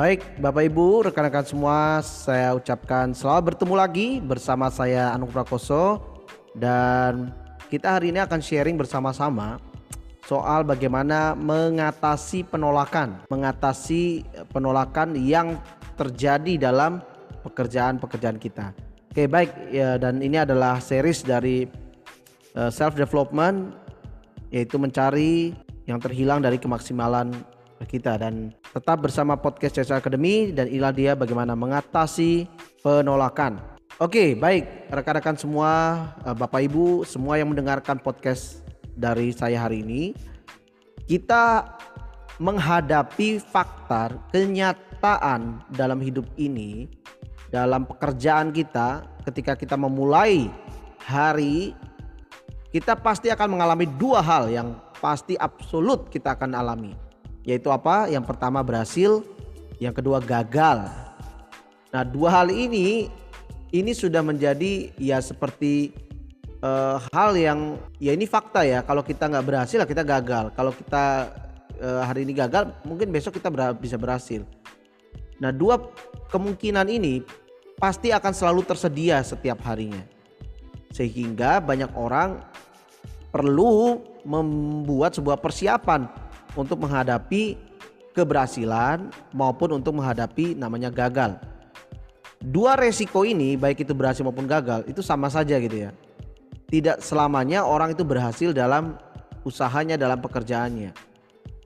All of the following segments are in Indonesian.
Baik, Bapak Ibu, rekan-rekan semua, saya ucapkan selamat bertemu lagi bersama saya Anu Prakoso dan kita hari ini akan sharing bersama-sama soal bagaimana mengatasi penolakan, mengatasi penolakan yang terjadi dalam pekerjaan-pekerjaan kita. Oke, baik ya dan ini adalah series dari uh, self development yaitu mencari yang terhilang dari kemaksimalan kita. Dan tetap bersama podcast CSR Academy dan inilah dia bagaimana mengatasi penolakan. Oke, baik. Rekan-rekan semua, eh, Bapak Ibu, semua yang mendengarkan podcast dari saya hari ini, kita menghadapi faktor kenyataan dalam hidup ini, dalam pekerjaan kita, ketika kita memulai hari, kita pasti akan mengalami dua hal yang pasti absolut kita akan alami yaitu apa? Yang pertama berhasil, yang kedua gagal. Nah, dua hal ini ini sudah menjadi ya seperti uh, hal yang ya ini fakta ya. Kalau kita nggak berhasil, lah kita gagal. Kalau kita uh, hari ini gagal, mungkin besok kita ber bisa berhasil. Nah, dua kemungkinan ini pasti akan selalu tersedia setiap harinya. Sehingga banyak orang perlu membuat sebuah persiapan untuk menghadapi keberhasilan maupun untuk menghadapi namanya gagal. Dua resiko ini baik itu berhasil maupun gagal itu sama saja gitu ya. Tidak selamanya orang itu berhasil dalam usahanya dalam pekerjaannya.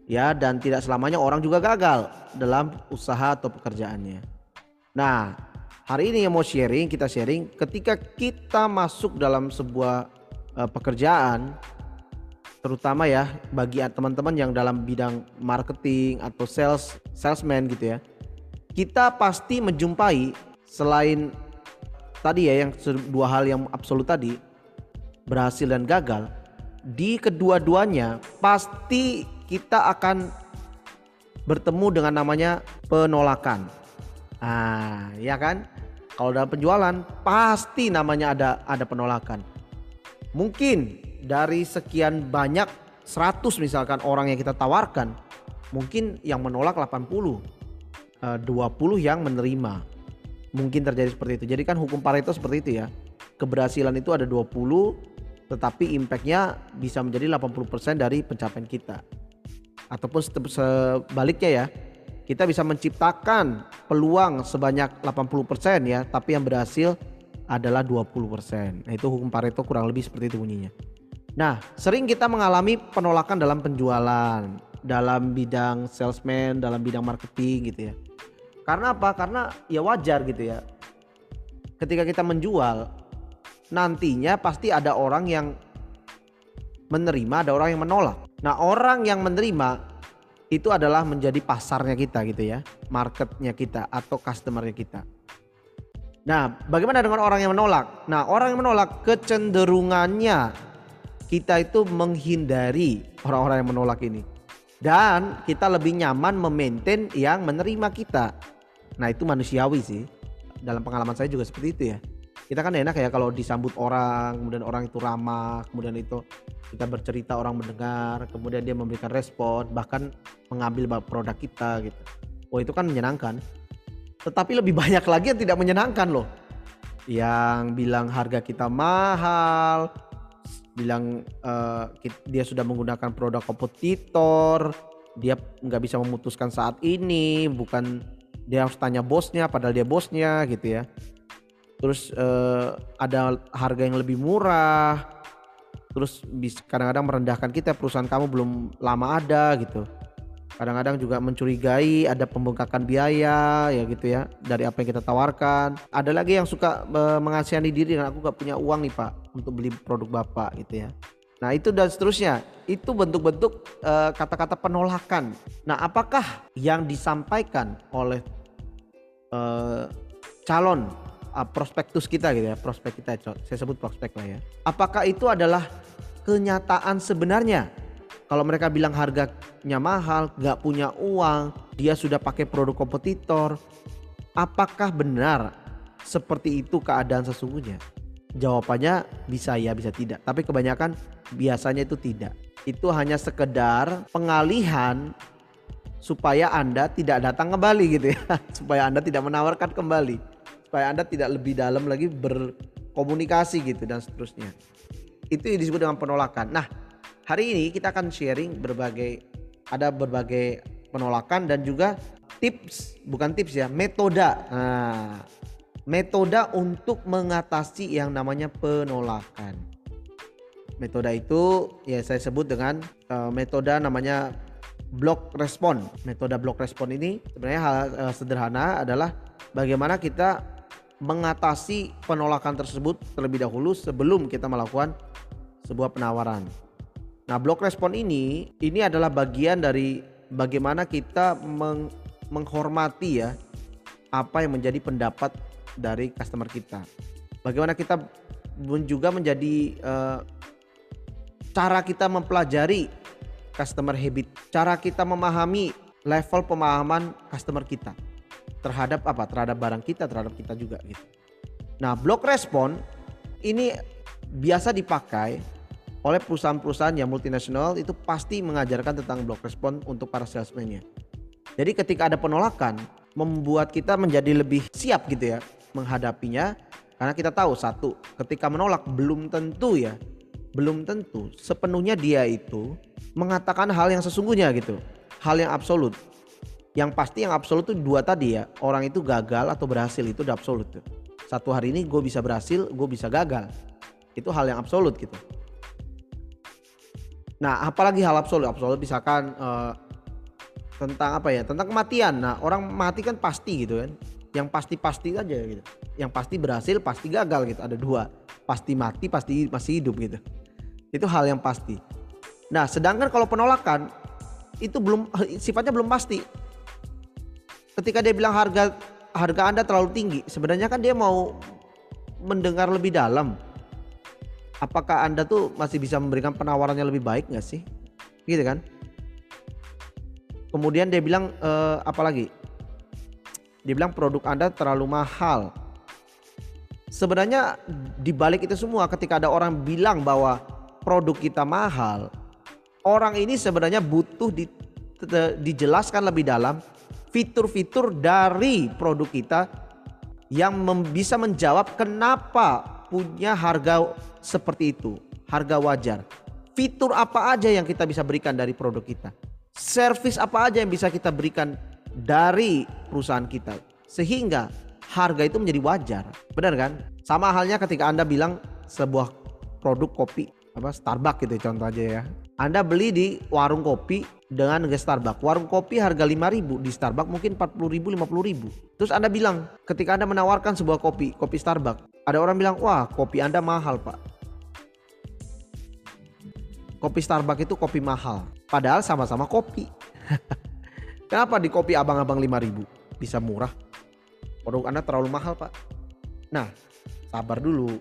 Ya dan tidak selamanya orang juga gagal dalam usaha atau pekerjaannya. Nah, hari ini yang mau sharing kita sharing ketika kita masuk dalam sebuah uh, pekerjaan terutama ya bagi teman-teman yang dalam bidang marketing atau sales salesman gitu ya. Kita pasti menjumpai selain tadi ya yang dua hal yang absolut tadi berhasil dan gagal di kedua-duanya pasti kita akan bertemu dengan namanya penolakan. Ah ya kan? Kalau dalam penjualan pasti namanya ada ada penolakan. Mungkin dari sekian banyak 100 misalkan orang yang kita tawarkan mungkin yang menolak 80 20 eh, yang menerima mungkin terjadi seperti itu jadi kan hukum Pareto seperti itu ya keberhasilan itu ada 20 tetapi impactnya bisa menjadi 80% dari pencapaian kita ataupun sebaliknya ya kita bisa menciptakan peluang sebanyak 80% ya tapi yang berhasil adalah 20%. Nah, itu hukum Pareto kurang lebih seperti itu bunyinya. Nah, sering kita mengalami penolakan dalam penjualan, dalam bidang salesman, dalam bidang marketing gitu ya. Karena apa? Karena ya wajar gitu ya. Ketika kita menjual, nantinya pasti ada orang yang menerima, ada orang yang menolak. Nah, orang yang menerima itu adalah menjadi pasarnya kita gitu ya, marketnya kita atau customernya kita. Nah, bagaimana dengan orang yang menolak? Nah, orang yang menolak kecenderungannya kita itu menghindari orang-orang yang menolak ini. Dan kita lebih nyaman memaintain yang menerima kita. Nah itu manusiawi sih. Dalam pengalaman saya juga seperti itu ya. Kita kan enak ya kalau disambut orang, kemudian orang itu ramah, kemudian itu kita bercerita orang mendengar, kemudian dia memberikan respon, bahkan mengambil produk kita gitu. Oh itu kan menyenangkan. Tetapi lebih banyak lagi yang tidak menyenangkan loh. Yang bilang harga kita mahal, bilang uh, dia sudah menggunakan produk kompetitor, dia nggak bisa memutuskan saat ini, bukan dia harus tanya bosnya, padahal dia bosnya gitu ya. Terus uh, ada harga yang lebih murah, terus kadang-kadang merendahkan kita perusahaan kamu belum lama ada gitu kadang-kadang juga mencurigai ada pembengkakan biaya ya gitu ya dari apa yang kita tawarkan. Ada lagi yang suka e, mengasihani diri dan aku gak punya uang nih pak untuk beli produk bapak gitu ya. Nah itu dan seterusnya. Itu bentuk-bentuk e, kata-kata penolakan. Nah apakah yang disampaikan oleh e, calon prospektus kita gitu ya prospek kita saya sebut prospek lah ya. Apakah itu adalah kenyataan sebenarnya kalau mereka bilang harganya mahal, nggak punya uang, dia sudah pakai produk kompetitor, apakah benar seperti itu keadaan sesungguhnya? Jawabannya bisa ya, bisa tidak. Tapi kebanyakan biasanya itu tidak. Itu hanya sekedar pengalihan supaya Anda tidak datang kembali gitu ya. supaya Anda tidak menawarkan kembali. Supaya Anda tidak lebih dalam lagi berkomunikasi gitu dan seterusnya. Itu disebut dengan penolakan. Nah, hari ini kita akan sharing berbagai ada berbagai penolakan dan juga tips, bukan tips ya, metode. Nah, metode untuk mengatasi yang namanya penolakan. Metode itu ya saya sebut dengan uh, metode namanya block respon. Metode block respon ini sebenarnya hal uh, sederhana adalah bagaimana kita mengatasi penolakan tersebut terlebih dahulu sebelum kita melakukan sebuah penawaran. Nah, block respon ini ini adalah bagian dari bagaimana kita meng, menghormati ya apa yang menjadi pendapat dari customer kita. Bagaimana kita juga menjadi uh, cara kita mempelajari customer habit, cara kita memahami level pemahaman customer kita terhadap apa? Terhadap barang kita, terhadap kita juga gitu. Nah, block respon ini biasa dipakai oleh perusahaan-perusahaan yang multinasional itu pasti mengajarkan tentang block respon untuk para salesman-nya. Jadi ketika ada penolakan membuat kita menjadi lebih siap gitu ya menghadapinya karena kita tahu satu ketika menolak belum tentu ya belum tentu sepenuhnya dia itu mengatakan hal yang sesungguhnya gitu. Hal yang absolut. Yang pasti yang absolut itu dua tadi ya. Orang itu gagal atau berhasil itu udah absolut tuh. Satu hari ini gue bisa berhasil, gue bisa gagal. Itu hal yang absolut gitu. Nah, apalagi hal absolut, absolut misalkan uh, tentang apa ya? Tentang kematian. Nah, orang mati kan pasti gitu kan. Yang pasti-pasti aja gitu. Yang pasti berhasil, pasti gagal gitu. Ada dua. Pasti mati, pasti masih hidup gitu. Itu hal yang pasti. Nah, sedangkan kalau penolakan itu belum sifatnya belum pasti. Ketika dia bilang harga harga Anda terlalu tinggi, sebenarnya kan dia mau mendengar lebih dalam. Apakah Anda tuh masih bisa memberikan penawarannya lebih baik nggak sih? Gitu kan? Kemudian dia bilang eh, apa lagi? Dia bilang produk Anda terlalu mahal. Sebenarnya di balik itu semua ketika ada orang bilang bahwa produk kita mahal, orang ini sebenarnya butuh di, dijelaskan lebih dalam fitur-fitur dari produk kita yang bisa menjawab kenapa punya harga seperti itu, harga wajar. Fitur apa aja yang kita bisa berikan dari produk kita? Service apa aja yang bisa kita berikan dari perusahaan kita sehingga harga itu menjadi wajar. Benar kan? Sama halnya ketika Anda bilang sebuah produk kopi apa Starbucks gitu contoh aja ya. Anda beli di warung kopi dengan harga Starbucks. Warung kopi harga 5000 di Starbucks mungkin 40.000 50.000. Terus Anda bilang ketika Anda menawarkan sebuah kopi, kopi Starbucks, ada orang bilang, "Wah, kopi Anda mahal, Pak." Kopi Starbucks itu kopi mahal, padahal sama-sama kopi. Kenapa di kopi abang-abang 5000 bisa murah? Produk Anda terlalu mahal, Pak. Nah, sabar dulu.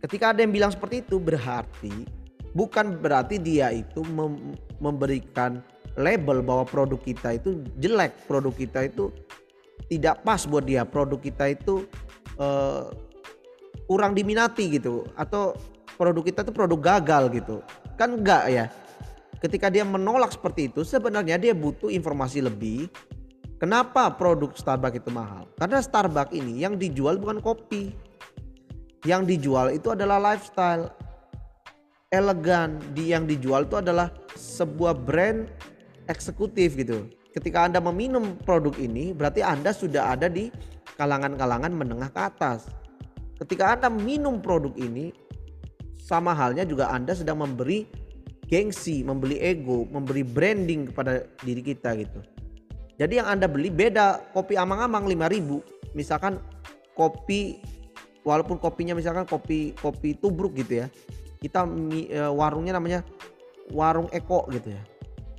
Ketika ada yang bilang seperti itu berarti bukan berarti dia itu mem memberikan label bahwa produk kita itu jelek, produk kita itu tidak pas buat dia, produk kita itu uh, kurang diminati gitu atau produk kita itu produk gagal gitu. Kan enggak ya. Ketika dia menolak seperti itu sebenarnya dia butuh informasi lebih Kenapa produk Starbucks itu mahal? Karena Starbucks ini yang dijual bukan kopi. Yang dijual itu adalah lifestyle elegan di yang dijual itu adalah sebuah brand eksekutif gitu. Ketika Anda meminum produk ini berarti Anda sudah ada di kalangan-kalangan menengah ke atas. Ketika Anda minum produk ini sama halnya juga Anda sedang memberi gengsi, membeli ego, memberi branding kepada diri kita gitu. Jadi yang Anda beli beda kopi amang-amang 5000 misalkan kopi walaupun kopinya misalkan kopi kopi tubruk gitu ya kita uh, warungnya namanya warung Eko gitu ya.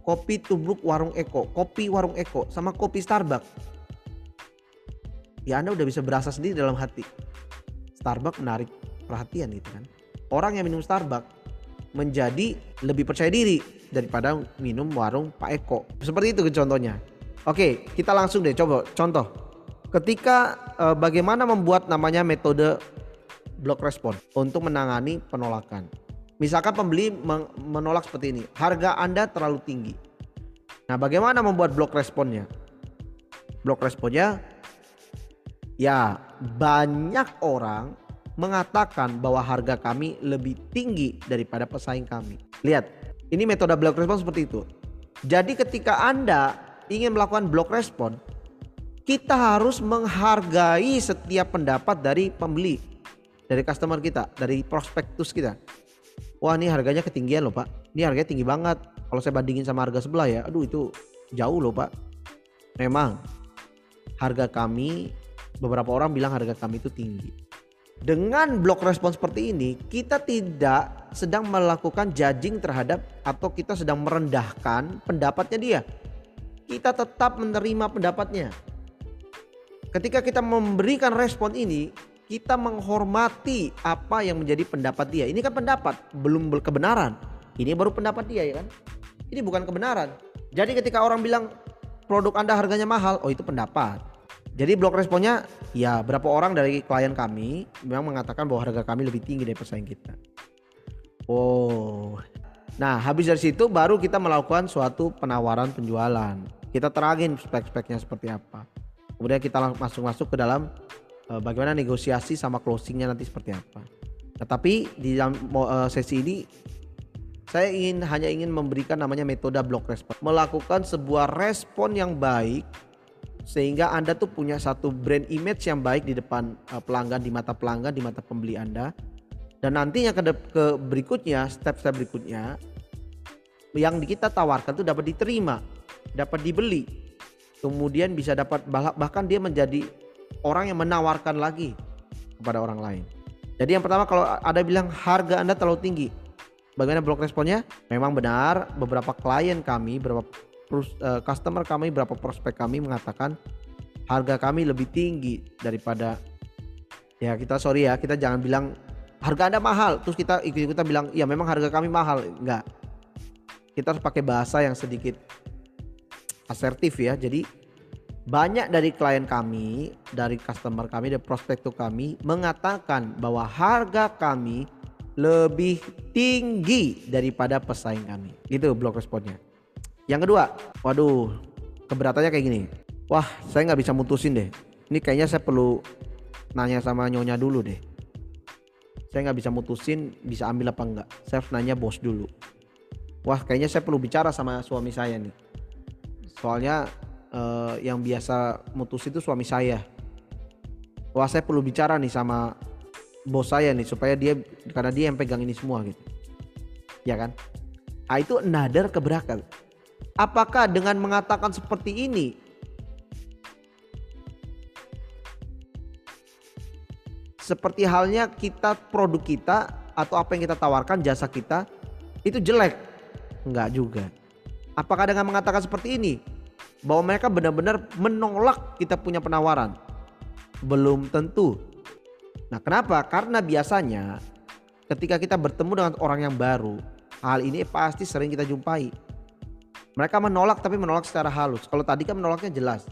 Kopi tubruk warung Eko, kopi warung Eko sama kopi Starbucks. Ya Anda udah bisa berasa sendiri dalam hati. Starbucks menarik perhatian gitu kan. Orang yang minum Starbucks menjadi lebih percaya diri daripada minum warung Pak Eko. Seperti itu contohnya. Oke, kita langsung deh coba contoh. Ketika eh, bagaimana membuat namanya metode block respon untuk menangani penolakan. Misalkan pembeli menolak seperti ini, harga Anda terlalu tinggi. Nah, bagaimana membuat blok responnya? Blok responnya ya banyak orang mengatakan bahwa harga kami lebih tinggi daripada pesaing kami. Lihat, ini metode block respon seperti itu. Jadi ketika Anda ingin melakukan block respon, kita harus menghargai setiap pendapat dari pembeli, dari customer kita, dari prospektus kita. Wah ini harganya ketinggian loh pak, ini harganya tinggi banget. Kalau saya bandingin sama harga sebelah ya, aduh itu jauh loh pak. Memang harga kami, beberapa orang bilang harga kami itu tinggi dengan blok respon seperti ini, kita tidak sedang melakukan judging terhadap atau kita sedang merendahkan pendapatnya dia. Kita tetap menerima pendapatnya. Ketika kita memberikan respon ini, kita menghormati apa yang menjadi pendapat dia. Ini kan pendapat, belum kebenaran. Ini baru pendapat dia ya kan. Ini bukan kebenaran. Jadi ketika orang bilang produk Anda harganya mahal, oh itu pendapat. Jadi blok responnya ya berapa orang dari klien kami memang mengatakan bahwa harga kami lebih tinggi dari pesaing kita. Oh. Nah, habis dari situ baru kita melakukan suatu penawaran penjualan. Kita terangin spek-speknya seperti apa. Kemudian kita masuk-masuk ke dalam uh, bagaimana negosiasi sama closingnya nanti seperti apa. Tetapi di dalam uh, sesi ini saya ingin hanya ingin memberikan namanya metode block respon. Melakukan sebuah respon yang baik sehingga Anda tuh punya satu brand image yang baik di depan uh, pelanggan di mata pelanggan di mata pembeli Anda dan nantinya ke, ke berikutnya step-step berikutnya yang kita tawarkan tuh dapat diterima dapat dibeli kemudian bisa dapat bahkan dia menjadi orang yang menawarkan lagi kepada orang lain. Jadi yang pertama kalau ada bilang harga Anda terlalu tinggi bagaimana blok responnya? Memang benar beberapa klien kami beberapa uh, customer kami, berapa prospek kami mengatakan harga kami lebih tinggi daripada ya kita sorry ya kita jangan bilang harga anda mahal. Terus kita ikut ikutan bilang ya memang harga kami mahal. Enggak. Kita harus pakai bahasa yang sedikit asertif ya. Jadi banyak dari klien kami dari customer kami dari prospek kami mengatakan bahwa harga kami lebih tinggi daripada pesaing kami itu blog responnya yang kedua, waduh, keberatannya kayak gini. Wah, saya nggak bisa mutusin deh. Ini kayaknya saya perlu nanya sama nyonya dulu deh. Saya nggak bisa mutusin bisa ambil apa enggak. Saya harus nanya bos dulu. Wah, kayaknya saya perlu bicara sama suami saya nih. Soalnya eh, yang biasa mutus itu suami saya. Wah, saya perlu bicara nih sama bos saya nih supaya dia karena dia yang pegang ini semua gitu. Ya kan? Ah itu another keberatan Apakah dengan mengatakan seperti ini seperti halnya kita produk kita atau apa yang kita tawarkan jasa kita itu jelek? Enggak juga. Apakah dengan mengatakan seperti ini bahwa mereka benar-benar menolak kita punya penawaran? Belum tentu. Nah, kenapa? Karena biasanya ketika kita bertemu dengan orang yang baru, hal ini pasti sering kita jumpai. Mereka menolak tapi menolak secara halus. Kalau tadi kan menolaknya jelas,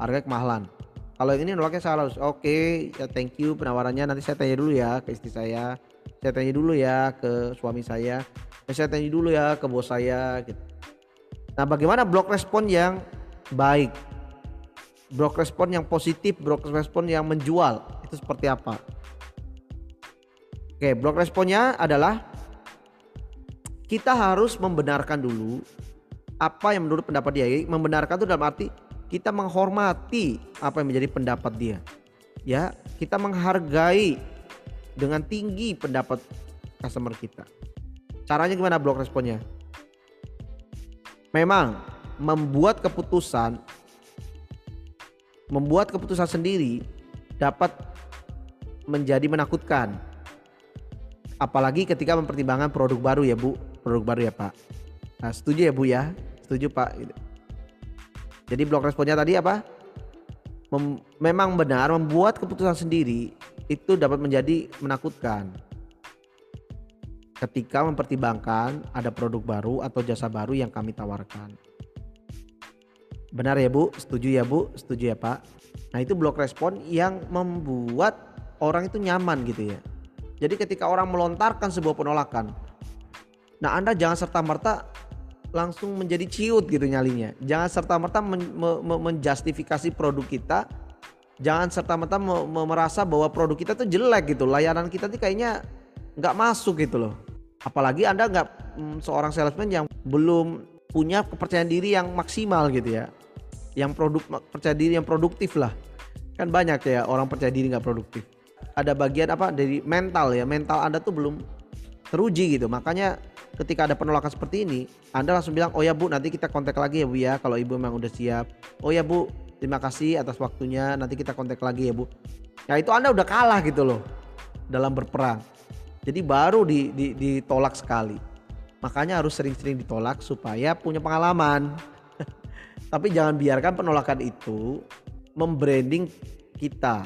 harga kemahalan. Kalau ini menolaknya secara halus. Oke, ya thank you penawarannya. Nanti saya tanya dulu ya ke istri saya. Saya tanya dulu ya ke suami saya. Saya tanya dulu ya ke bos saya. Gitu. Nah, bagaimana blok respon yang baik? Blok respon yang positif, blok respon yang menjual itu seperti apa? Oke, blok responnya adalah kita harus membenarkan dulu apa yang menurut pendapat dia. Membenarkan itu dalam arti kita menghormati apa yang menjadi pendapat dia. Ya, kita menghargai dengan tinggi pendapat customer kita. Caranya gimana blok responnya? Memang membuat keputusan membuat keputusan sendiri dapat menjadi menakutkan. Apalagi ketika mempertimbangkan produk baru ya Bu, produk baru ya Pak. Nah, setuju ya Bu ya? Setuju Pak. Jadi blok responnya tadi apa? Mem memang benar membuat keputusan sendiri itu dapat menjadi menakutkan. Ketika mempertimbangkan ada produk baru atau jasa baru yang kami tawarkan. Benar ya Bu? Setuju ya Bu? Setuju ya Pak? Nah itu blok respon yang membuat orang itu nyaman gitu ya. Jadi ketika orang melontarkan sebuah penolakan. Nah Anda jangan serta-merta langsung menjadi ciut gitu nyalinya. Jangan serta-merta men, me, me, menjustifikasi produk kita. Jangan serta-merta me, me, merasa bahwa produk kita tuh jelek gitu. Layanan kita tuh kayaknya nggak masuk gitu loh. Apalagi Anda nggak mm, seorang salesman yang belum punya kepercayaan diri yang maksimal gitu ya. Yang produk percaya diri yang produktif lah. Kan banyak ya orang percaya diri nggak produktif. Ada bagian apa dari mental ya. Mental Anda tuh belum teruji gitu. Makanya ketika ada penolakan seperti ini, Anda langsung bilang, "Oh ya Bu, nanti kita kontak lagi ya Bu ya kalau Ibu memang udah siap." "Oh ya Bu, terima kasih atas waktunya. Nanti kita kontak lagi ya Bu." Ya itu Anda udah kalah gitu loh dalam berperang. Jadi baru di, di, ditolak sekali. Makanya harus sering-sering ditolak supaya punya pengalaman. Tapi jangan biarkan penolakan itu membranding kita.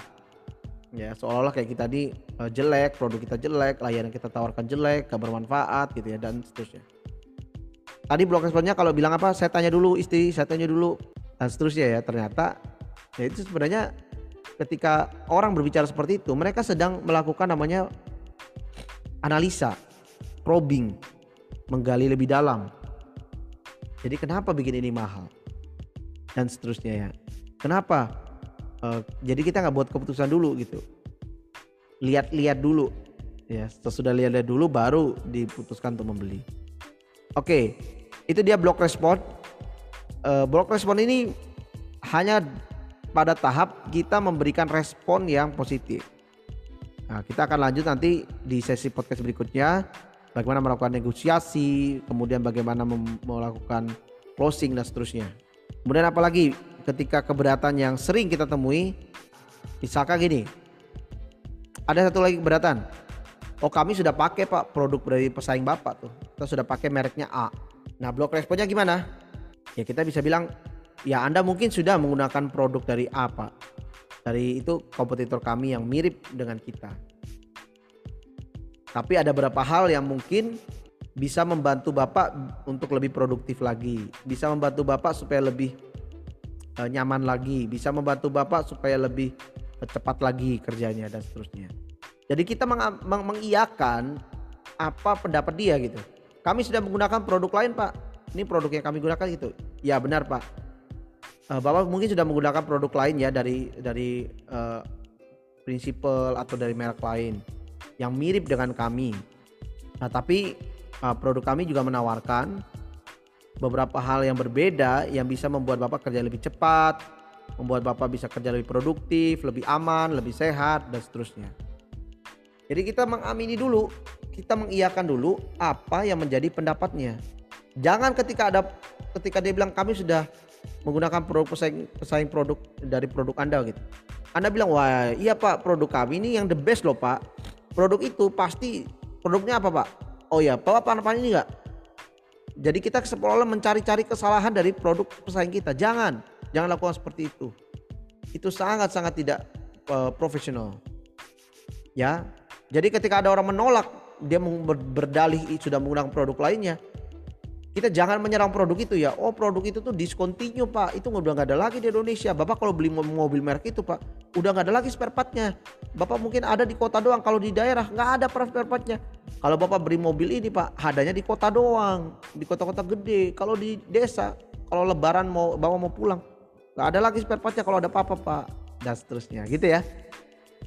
Ya seolah-olah kayak kita di uh, jelek produk kita jelek layanan kita tawarkan jelek gak bermanfaat gitu ya dan seterusnya. Tadi blog responnya kalau bilang apa saya tanya dulu istri saya tanya dulu dan seterusnya ya. Ternyata ya itu sebenarnya ketika orang berbicara seperti itu mereka sedang melakukan namanya analisa probing menggali lebih dalam. Jadi kenapa bikin ini mahal dan seterusnya ya. Kenapa? Uh, jadi kita nggak buat keputusan dulu gitu. Lihat-lihat dulu. Ya sesudah lihat-lihat dulu baru diputuskan untuk membeli. Oke itu dia blok respon. Uh, blok respon ini hanya pada tahap kita memberikan respon yang positif. Nah kita akan lanjut nanti di sesi podcast berikutnya. Bagaimana melakukan negosiasi kemudian bagaimana melakukan closing dan seterusnya kemudian apalagi ketika keberatan yang sering kita temui misalkan gini. Ada satu lagi keberatan. Oh kami sudah pakai pak produk dari pesaing bapak tuh. Kita sudah pakai mereknya A. Nah blok responnya gimana? Ya kita bisa bilang ya anda mungkin sudah menggunakan produk dari A pak. Dari itu kompetitor kami yang mirip dengan kita. Tapi ada beberapa hal yang mungkin bisa membantu Bapak untuk lebih produktif lagi, bisa membantu Bapak supaya lebih uh, nyaman lagi, bisa membantu Bapak supaya lebih cepat lagi kerjanya dan seterusnya. Jadi kita meng meng mengiyakan apa pendapat dia gitu. Kami sudah menggunakan produk lain Pak. Ini produk yang kami gunakan gitu. Ya benar Pak. Uh, Bapak mungkin sudah menggunakan produk lain ya dari dari uh, prinsipal atau dari merek lain yang mirip dengan kami. Nah tapi uh, produk kami juga menawarkan beberapa hal yang berbeda yang bisa membuat Bapak kerja lebih cepat, membuat Bapak bisa kerja lebih produktif, lebih aman, lebih sehat dan seterusnya. Jadi kita mengamini dulu, kita mengiyakan dulu apa yang menjadi pendapatnya. Jangan ketika ada ketika dia bilang kami sudah menggunakan produk pesaing, pesaing produk dari produk Anda gitu. Anda bilang, "Wah, iya Pak, produk kami ini yang the best loh, Pak." Produk itu pasti produknya apa, Pak? Oh ya, Bapak paham ini enggak? Jadi kita seolah mencari-cari kesalahan dari produk pesaing kita. Jangan, jangan lakukan seperti itu. Itu sangat-sangat tidak uh, profesional. Ya. Jadi ketika ada orang menolak, dia berdalih sudah menggunakan produk lainnya, kita jangan menyerang produk itu ya. Oh produk itu tuh discontinue pak, itu udah nggak ada lagi di Indonesia. Bapak kalau beli mobil merek itu pak, udah nggak ada lagi spare partnya. Bapak mungkin ada di kota doang, kalau di daerah nggak ada spare partnya. Kalau bapak beli mobil ini pak, adanya di kota doang, di kota-kota gede. Kalau di desa, kalau lebaran mau bawa mau pulang, nggak ada lagi spare partnya kalau ada apa-apa pak, dan seterusnya gitu ya.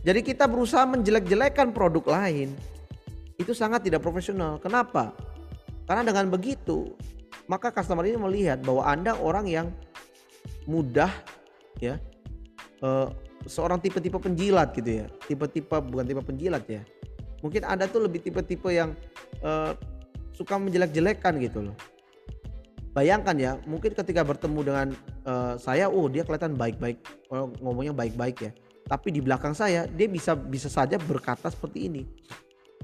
Jadi kita berusaha menjelek-jelekan produk lain, itu sangat tidak profesional. Kenapa? Karena dengan begitu, maka customer ini melihat bahwa Anda orang yang mudah ya, uh, seorang tipe-tipe penjilat gitu ya. Tipe-tipe bukan tipe penjilat ya. Mungkin anda tuh lebih tipe-tipe yang uh, suka menjelek-jelekan gitu loh. Bayangkan ya mungkin ketika bertemu dengan uh, saya oh dia kelihatan baik-baik oh, ngomongnya baik-baik ya. Tapi di belakang saya dia bisa bisa saja berkata seperti ini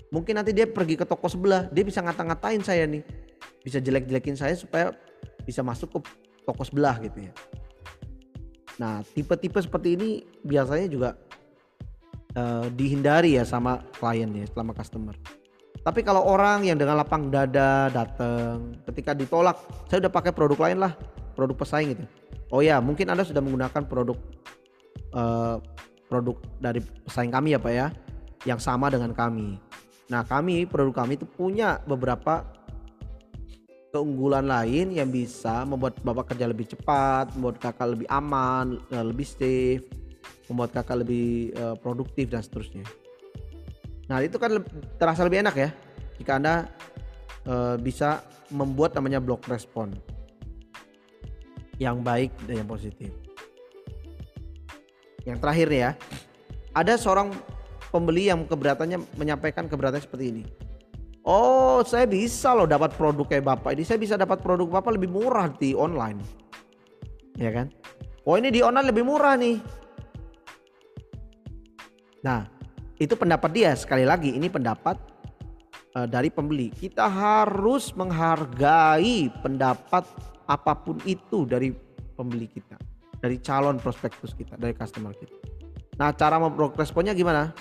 mungkin nanti dia pergi ke toko sebelah dia bisa ngata-ngatain saya nih bisa jelek-jelekin saya supaya bisa masuk ke toko sebelah gitu ya nah tipe-tipe seperti ini biasanya juga uh, dihindari ya sama klien ya selama customer. Tapi kalau orang yang dengan lapang dada datang, ketika ditolak, saya udah pakai produk lain lah, produk pesaing gitu. Oh ya, mungkin anda sudah menggunakan produk uh, produk dari pesaing kami ya pak ya, yang sama dengan kami. Nah kami produk kami itu punya beberapa keunggulan lain yang bisa membuat Bapak kerja lebih cepat, membuat Kakak lebih aman, eh, lebih safe, membuat Kakak lebih uh, produktif dan seterusnya. Nah, itu kan terasa lebih enak ya jika Anda uh, bisa membuat namanya block respon yang baik dan yang positif. Yang terakhir ya, ada seorang pembeli yang keberatannya menyampaikan keberatan seperti ini. Oh, saya bisa loh dapat produk kayak Bapak ini. Saya bisa dapat produk Bapak lebih murah di online. Ya kan? Oh, ini di online lebih murah nih. Nah, itu pendapat dia. Sekali lagi, ini pendapat uh, dari pembeli. Kita harus menghargai pendapat apa pun itu dari pembeli kita, dari calon prospektus kita, dari customer kita. Nah, cara responnya gimana?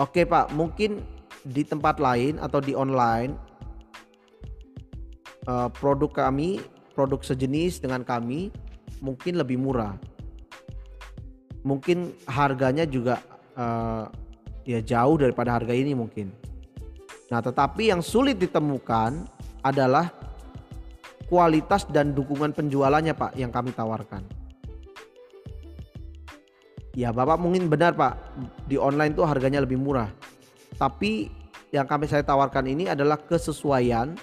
Oke, Pak, mungkin di tempat lain atau di online uh, produk kami, produk sejenis dengan kami mungkin lebih murah. Mungkin harganya juga uh, ya jauh daripada harga ini mungkin. Nah, tetapi yang sulit ditemukan adalah kualitas dan dukungan penjualannya Pak yang kami tawarkan. Ya Bapak mungkin benar Pak. Di online tuh harganya lebih murah. Tapi yang kami saya tawarkan ini adalah kesesuaian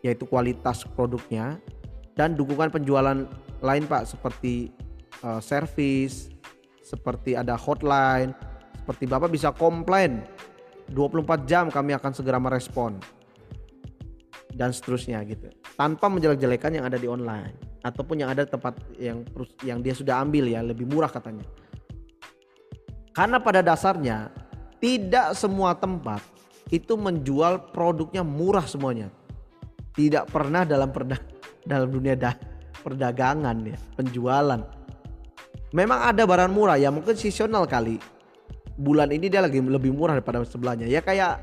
yaitu kualitas produknya dan dukungan penjualan lain Pak. Seperti uh, service, seperti ada hotline, seperti Bapak bisa komplain 24 jam kami akan segera merespon dan seterusnya gitu. Tanpa menjelek-jelekan yang ada di online ataupun yang ada tempat yang yang dia sudah ambil ya lebih murah katanya. Karena pada dasarnya tidak semua tempat itu menjual produknya murah semuanya. Tidak pernah dalam perda dalam dunia dah, perdagangan ya penjualan. Memang ada barang murah ya mungkin seasonal kali. Bulan ini dia lagi lebih murah daripada sebelahnya. Ya kayak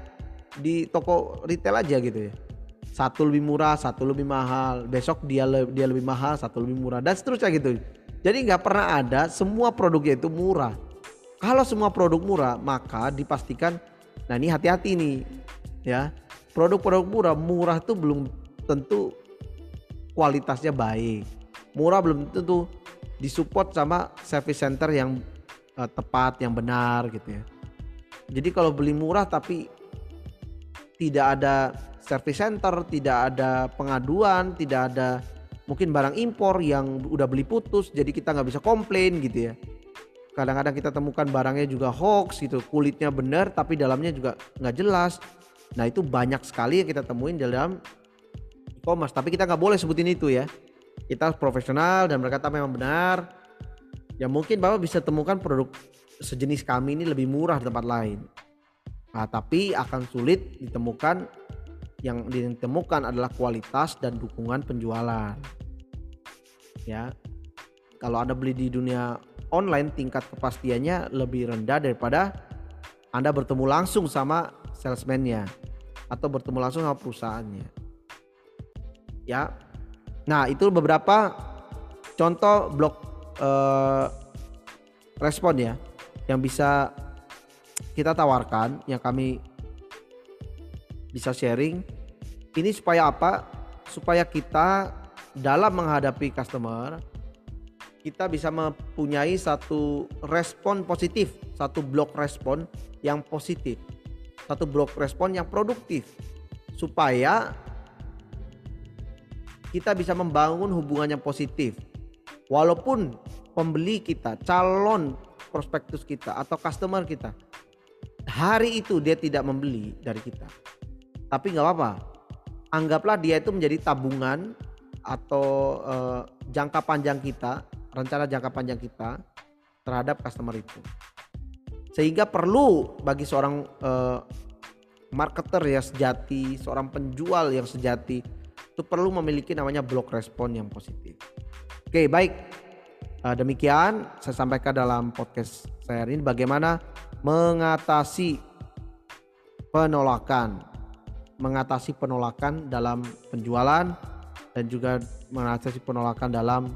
di toko retail aja gitu ya satu lebih murah satu lebih mahal. Besok dia le dia lebih mahal satu lebih murah. Dan seterusnya gitu. Jadi nggak pernah ada semua produknya itu murah. Kalau semua produk murah maka dipastikan nah ini hati-hati nih ya. Produk-produk murah murah tuh belum tentu kualitasnya baik. Murah belum tentu disupport sama service center yang uh, tepat yang benar gitu ya. Jadi kalau beli murah tapi tidak ada service center, tidak ada pengaduan, tidak ada mungkin barang impor yang udah beli putus, jadi kita nggak bisa komplain gitu ya. Kadang-kadang kita temukan barangnya juga hoax gitu, kulitnya benar tapi dalamnya juga nggak jelas. Nah itu banyak sekali yang kita temuin dalam e-commerce, tapi kita nggak boleh sebutin itu ya. Kita profesional dan berkata memang benar. Ya mungkin Bapak bisa temukan produk sejenis kami ini lebih murah di tempat lain. Nah, tapi akan sulit ditemukan yang ditemukan adalah kualitas dan dukungan penjualan. Ya. Kalau Anda beli di dunia online tingkat kepastiannya lebih rendah daripada Anda bertemu langsung sama salesman-nya atau bertemu langsung sama perusahaannya. Ya. Nah, itu beberapa contoh blok eh, respon ya yang bisa kita tawarkan yang kami bisa sharing ini supaya apa? Supaya kita dalam menghadapi customer kita bisa mempunyai satu respon positif, satu blok respon yang positif, satu blok respon yang produktif supaya kita bisa membangun hubungan yang positif. Walaupun pembeli kita, calon prospektus kita atau customer kita hari itu dia tidak membeli dari kita. Tapi nggak apa-apa anggaplah dia itu menjadi tabungan atau uh, jangka panjang kita, rencana jangka panjang kita terhadap customer itu. Sehingga perlu bagi seorang uh, marketer ya sejati, seorang penjual yang sejati itu perlu memiliki namanya block respon yang positif. Oke, baik. Uh, demikian saya sampaikan dalam podcast saya ini bagaimana mengatasi penolakan mengatasi penolakan dalam penjualan dan juga mengatasi penolakan dalam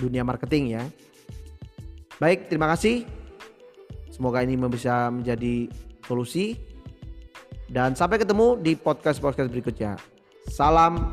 dunia marketing ya. Baik, terima kasih. Semoga ini bisa menjadi solusi dan sampai ketemu di podcast-podcast berikutnya. Salam